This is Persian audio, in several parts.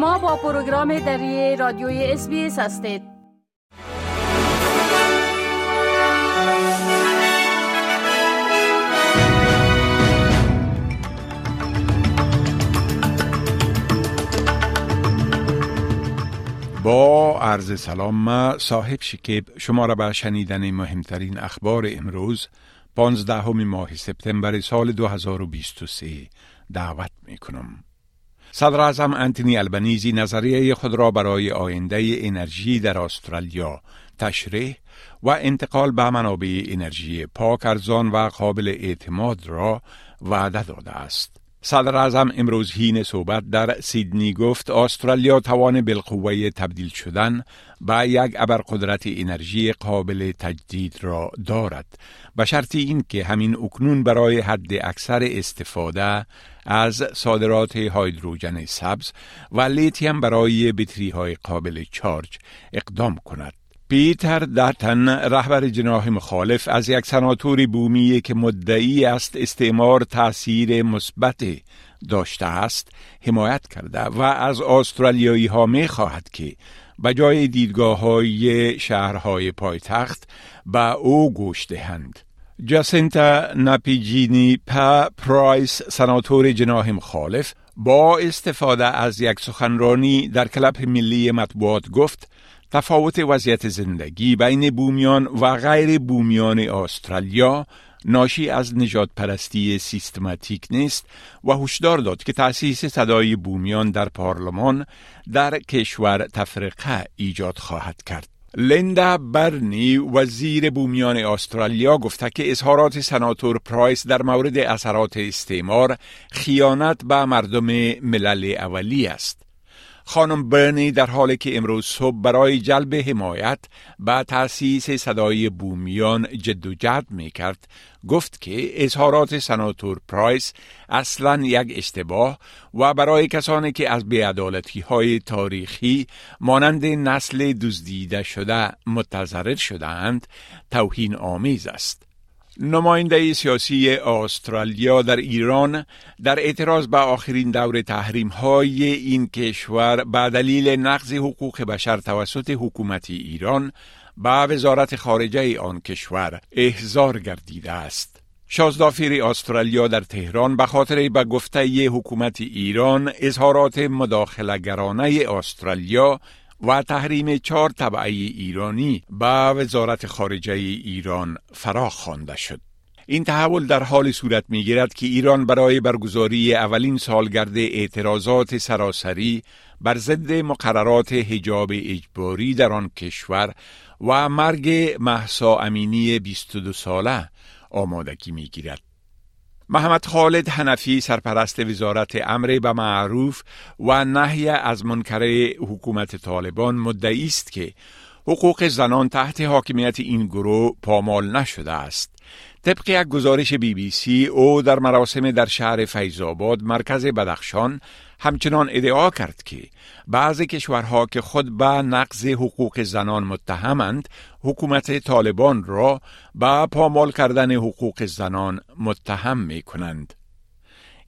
شما با پروگرام دری رادیوی اس هستید با عرض سلام ما صاحب شکیب شما را به شنیدن مهمترین اخبار امروز 15 ماه سپتامبر سال 2023 دعوت می کنم. صدر اعظم انتونی البنیزی نظریه خود را برای آینده انرژی در استرالیا تشریح و انتقال به منابع انرژی پاک ارزان و قابل اعتماد را وعده داده است. صدر اعظم امروز هین صحبت در سیدنی گفت استرالیا توان بالقوه تبدیل شدن به یک ابرقدرت انرژی قابل تجدید را دارد. به شرط اینکه همین اکنون برای حد اکثر استفاده از صادرات هایدروژن سبز و لیتیم برای بطری های قابل چارج اقدام کند. پیتر داتن رهبر جناح مخالف از یک سناتور بومی که مدعی است استعمار تاثیر مثبت داشته است حمایت کرده و از استرالیایی ها می خواهد که به جای دیدگاه های شهرهای پایتخت به او گوش دهند. جاسنتا نپیجینی پا پرایس سناتور جناح مخالف با استفاده از یک سخنرانی در کلب ملی مطبوعات گفت تفاوت وضعیت زندگی بین بومیان و غیر بومیان استرالیا ناشی از نجات پرستی سیستماتیک نیست و هشدار داد که تأسیس صدای بومیان در پارلمان در کشور تفرقه ایجاد خواهد کرد. لندا برنی وزیر بومیان استرالیا گفته که اظهارات سناتور پرایس در مورد اثرات استعمار خیانت به مردم ملل اولی است. خانم برنی در حالی که امروز صبح برای جلب حمایت به تأسیس صدای بومیان جد و جد می کرد گفت که اظهارات سناتور پرایس اصلا یک اشتباه و برای کسانی که از بیعدالتی های تاریخی مانند نسل دزدیده شده متضرر شدهاند توهین آمیز است. نماینده سیاسی استرالیا در ایران در اعتراض به آخرین دور تحریم های این کشور به دلیل نقض حقوق بشر توسط حکومت ایران به وزارت خارجه آن کشور احضار گردیده است. شازدافیر استرالیا در تهران به خاطر به گفته حکومت ایران اظهارات مداخلگرانه استرالیا و تحریم چهار طبعه ایرانی به وزارت خارجه ایران فراخ خوانده شد. این تحول در حال صورت می گیرد که ایران برای برگزاری اولین سالگرد اعتراضات سراسری بر ضد مقررات حجاب اجباری در آن کشور و مرگ محسا امینی 22 ساله آمادگی می گیرد. محمد خالد حنفی سرپرست وزارت امر به معروف و نهی از منکر حکومت طالبان مدعی است که حقوق زنان تحت حاکمیت این گروه پامال نشده است. طبق یک گزارش بی بی سی او در مراسم در شهر فیضآباد مرکز بدخشان همچنان ادعا کرد که بعضی کشورها که خود به نقض حقوق زنان متهمند حکومت طالبان را به پامال کردن حقوق زنان متهم می کنند.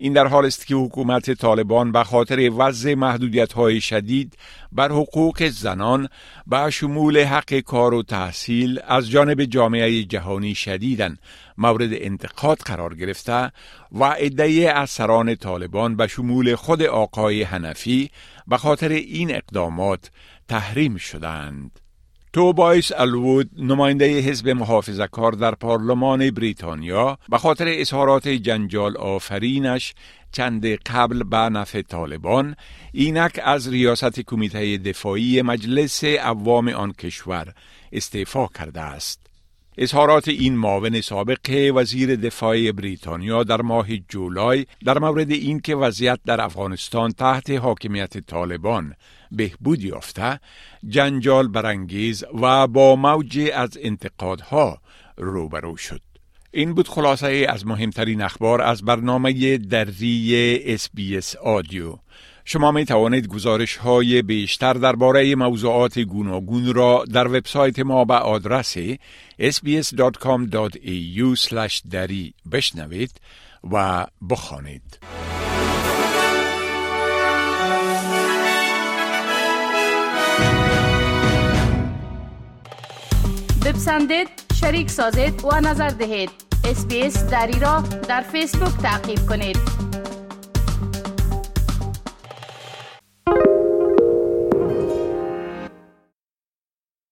این در حال است که حکومت طالبان به خاطر وضع محدودیت های شدید بر حقوق زنان به شمول حق کار و تحصیل از جانب جامعه جهانی شدیدن مورد انتقاد قرار گرفته و عده از سران طالبان به شمول خود آقای حنفی به خاطر این اقدامات تحریم شدند. توبایس الوود نماینده حزب محافظه کار در پارلمان بریتانیا به خاطر اظهارات جنجال آفرینش چند قبل به نفع طالبان اینک از ریاست کمیته دفاعی مجلس عوام آن کشور استعفا کرده است. اظهارات این معاون سابق وزیر دفاع بریتانیا در ماه جولای در مورد اینکه وضعیت در افغانستان تحت حاکمیت طالبان بهبود یافته جنجال برانگیز و با موج از انتقادها روبرو شد. این بود خلاصه از مهمترین اخبار از برنامه دری اس بی اس آدیو شما می توانید گزارش های بیشتر درباره موضوعات گوناگون را در وبسایت ما به آدرس sbs.com.au دری بشنوید و بخوانید. بپسندید، شریک سازید و نظر دهید. اسپیس دری را در فیسبوک تعقیب کنید.